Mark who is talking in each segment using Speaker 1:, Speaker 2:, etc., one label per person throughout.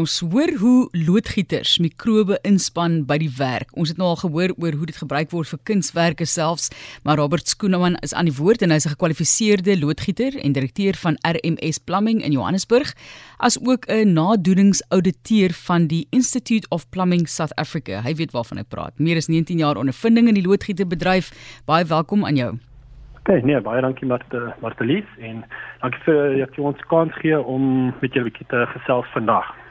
Speaker 1: Ons hoor hoe loodgieters mikrobe inspan by die werk. Ons het nou al gehoor oor hoe dit gebruik word vir kunswerke selfs, maar Robert Skooneman is aan die woord en hy's 'n gekwalifiseerde loodgieter en direkteur van RMS Plumbing in Johannesburg, as ook 'n nadoeningsouditeur van die Institute of Plumbing South Africa. Hy weet waarvan ek praat. Meer as 19 jaar ondervinding in die loodgieterbedryf. Baie welkom aan jou.
Speaker 2: Okay, nee, baie dankie Marte Martelies en dankie vir dat jy ons kans gee om met julle bietjie te gesels vandag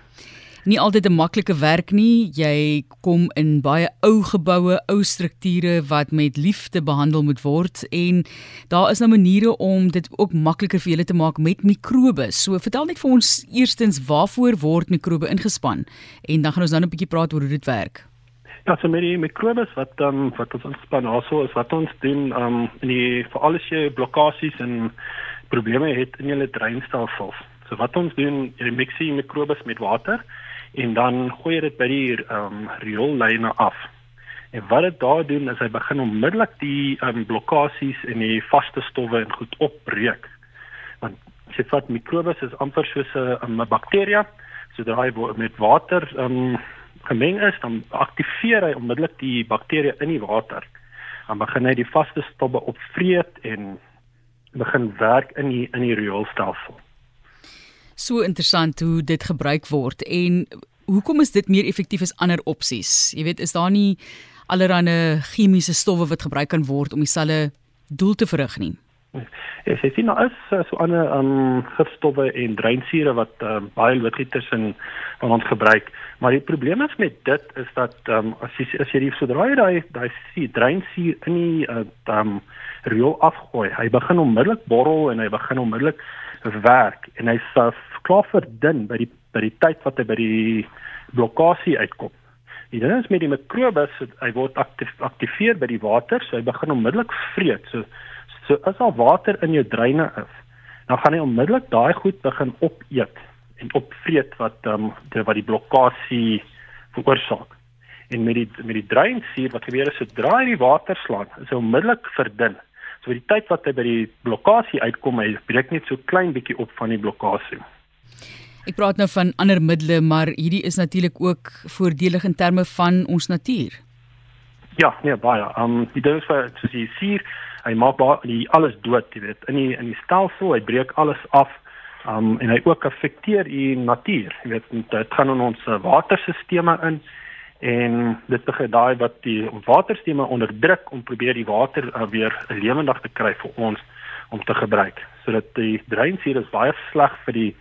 Speaker 1: nie altyd 'n maklike werk nie. Jy kom in baie ou geboue, ou strukture wat met liefde behandel moet word en daar is nou maniere om dit ook makliker vir julle te maak met mikrobes. So vertel net vir ons eerstens waarvoor word mikrobe ingespan en dan gaan ons dan 'n bietjie praat oor hoe dit werk.
Speaker 2: Ja, so met die mikrobes wat dan um, wat ons ingespan also is wat ons doen um in die vir alles jy blokkades en probleme het in julle dreinstelsels. So wat ons doen, jy mix die mikrobes met water en dan gooi jy dit by die ehm um, rioollyne af. En wat dit daar doen is hy begin onmiddellik die ehm um, blokkades en die vaste stowwe en goed opbreek. Want as jy vat mikrobes is amper soos 'n 'n bakterie, so daai met water ehm um, gemeng is, dan aktiveer hy onmiddellik die bakterie in die water. Dan begin hy die vaste stowwe opvreet en begin werk in die in die rioolstelsel
Speaker 1: so interessant hoe dit gebruik word en hoekom is dit meer effektief as ander opsies? Jy weet, is daar nie allerlei chemiese stowwe wat gebruik kan word om dieselfde doel te verrig nie?
Speaker 2: Ja, jy sien nou is eh, so ander um gifstowwe en dreinsure wat um, baie loodgieters in van ons gebruik, maar die probleem is met dit is dat um as jy as jy die sodra jy daai daai sien dreinsuur in die uh, um riool afgooi, hy begin onmiddellik borrel en hy begin onmiddellik werk en hy sê klaar verdun by die by die tyd wat hy by die blokkade uitkom. Die ding is met die mikrobes, hy word aktief aktiveer by die water, so hy begin onmiddellik vreet. So so as al water in jou dreine is, dan gaan hy onmiddellik daai goed begin opeet en opvreet wat ehm um, wat die blokkade veroorsaak. En met die met die dreinsuur wat gebeur is sodra hy die water slaan, is hy onmiddellik verdun. So vir die tyd wat hy by die blokkade uitkom, hy breek net so klein bietjie op van die blokkade.
Speaker 1: Ek praat nou van ander middele, maar hierdie is natuurlik ook voordelig in terme van ons natuur.
Speaker 2: Ja, nee, baie. Um die ding is vir soos jy sien, hy maak baie alles dood, jy weet, in die in die stelsel, hy breek alles af. Um en hy ook affekteer die natuur. Jy weet, dit gaan in ons waterstelsels in en dit begin daai wat die waterstelsels onderdruk om probeer die water uh, weer lewendig te kry vir ons om te gebruik. Sodat die dreinsuur is baie sleg vir die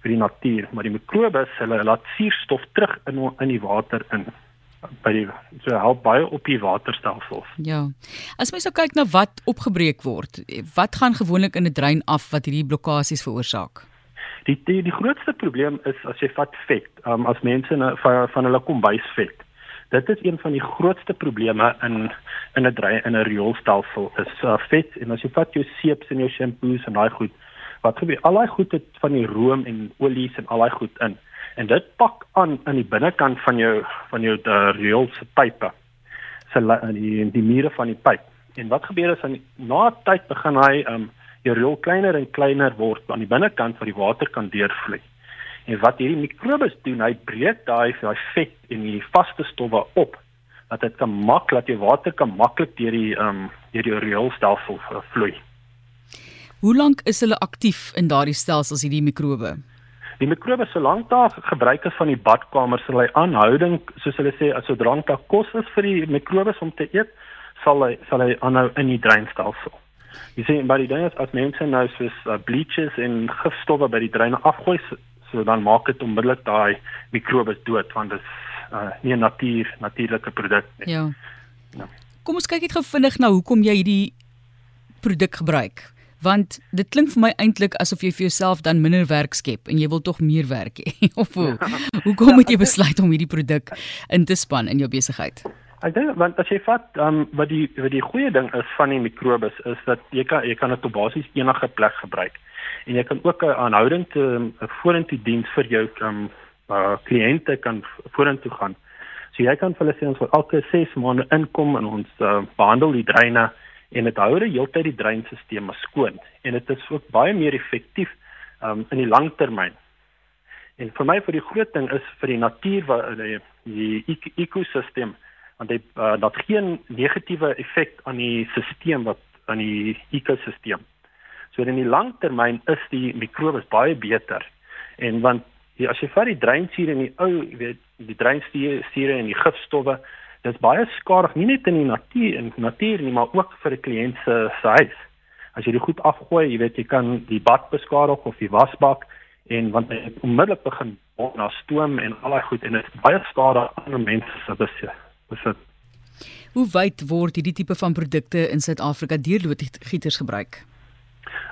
Speaker 2: vir die natuur, maar die mikrobes hulle laat suurstof terug in in die water in by die so help baie op die waterstelsels.
Speaker 1: Ja. As mens nou kyk na wat opgebreek word, wat gaan gewoonlik in 'n drein af wat hierdie blokkades veroorsaak?
Speaker 2: Die die die grootste probleem is as jy vat vet, um, as mense na, van van hulle kombuisvet. Dit is een van die grootste probleme in in 'n drein in 'n rioolstelsel is uh, vet en as jy vat jou seeps en jou shampoos en daai goed wat gebeur al daai goed het van die room en olies en al daai goed in en dit pak aan aan die binnekant van jou van jou eh, riool se pype se die die mure van die pyp. En wat gebeur is aan na tyd begin hy um jou riool kleiner en kleiner word aan die binnekant waar die water kan deurvloei. En wat hierdie mikrobes doen hy breek daai daai vet en die vaste stowwe op dat dit kan maklik dat jou water kan maklik deur die um deur die rioolstelsel vloei.
Speaker 1: Hoe lank is hulle aktief in daardie stelsels hierdie mikrobe?
Speaker 2: Die mikrobe solank daar gebruik is van die badkamer sal hy aanhouding soos hulle sê as sodra daar kos is vir die mikrobes om te eet, sal hy sal hy aanhou in die dreinstelsel. Jy sien by die ding is as mense nou soos uh, bleaches en gifstowwe by die dreine afgooi, so dan maak dit onmiddellik daai mikrobes dood want dit is uh, nie 'n natuur natuurlike produk nie.
Speaker 1: Ja. ja. Kom ons kyk net gou vinnig na hoekom jy hierdie produk gebruik want dit klink vir my eintlik asof jy vir jouself dan minder werk skep en jy wil tog meer werk hê. Of hoe? Hoekom moet jy besluit om hierdie produk in te span in jou besigheid?
Speaker 2: Ek dink want as jy vat um, wat die wat die goeie ding is van die mikrobes is dat jy kan jy kan dit op basies enige plek gebruik. En jy kan ook 'n aanhouding te 'n vorentoe diens vir jou um uh, kliënte kan vorentoe gaan. So jy kan vir hulle sê ons wil elke 6 maande inkom en ons uh, behandel die dreine en dit hou die hele tyd die dreinstelsel skoon en dit is ook baie meer effektief um, in die langtermyn. En vir my vir die groot ding is vir die natuur wat die, die ekosisteem want dit uh, dat geen negatiewe effek aan die stelsel wat aan die ekosisteem. So in die langtermyn is die mikrobes baie beter. En want die, as jy vat die dreinsure en die ou, weet, die dreinsure en die gifstowwe, dis baie skadig nie net in die natuur en natuur nie, maar ook vir 'n kliënt se huis. As jy dit goed afgooi, jy weet jy kan die bad beskadig of die wasbak en want hy onmiddellik begin na stoom en al daai goed en dit is baie skade aan mense se besit. besit.
Speaker 1: Hoe wyd word hierdie tipe van produkte in Suid-Afrika deur loodgieters gebruik?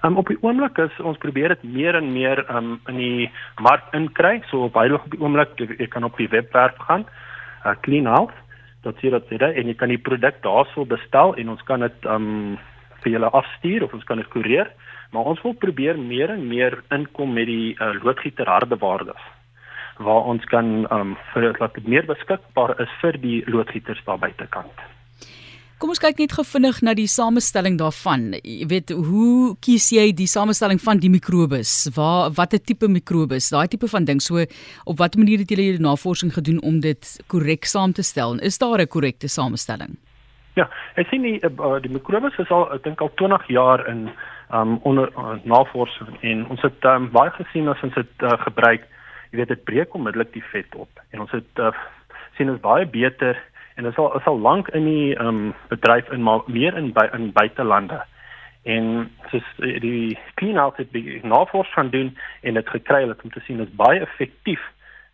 Speaker 2: Um, op die oomblik is ons probeer dit meer en meer um, in die mark inkry. So op heilig op die oomblik jy kan op die webwerf gaan, uh, Clean Health dat jy en jy kan die produk daarso bestel en ons kan dit um, vir julle afstuur of ons kan dit koerier. Maar ons wil probeer meer en meer inkom met die uh, loodgieter harde waardes waar ons kan um vir dat dit meer beskikbaar is vir die loodgieters daar buitekant.
Speaker 1: Kom ons kyk net gou vinnig na die samestelling daarvan. Jy weet, hoe kies jy die samestelling van die mikrobes? Waar watter tipe mikrobes? Daai tipe van ding. So op watter manier het julle hierdie navorsing gedoen om dit korrek saam te stel? En is daar 'n korrekte samestelling?
Speaker 2: Ja, ek sien die uh, die mikrobes is al ek dink al 20 jaar in um onder uh, navorsing en ons het um, baie gesien as ons dit uh, gebruik jy weet dit breek onmiddellik die vet op en ons het uh, sien is baie beter en dit sal sal lank in die um, bedryf in maar meer in by, in buitelande. En soos eh, die clean out het navorsing gaan doen en dit gekry het om te sien is baie effektief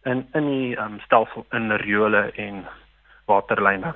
Speaker 2: in in die um, stelsel in riole en waterlyne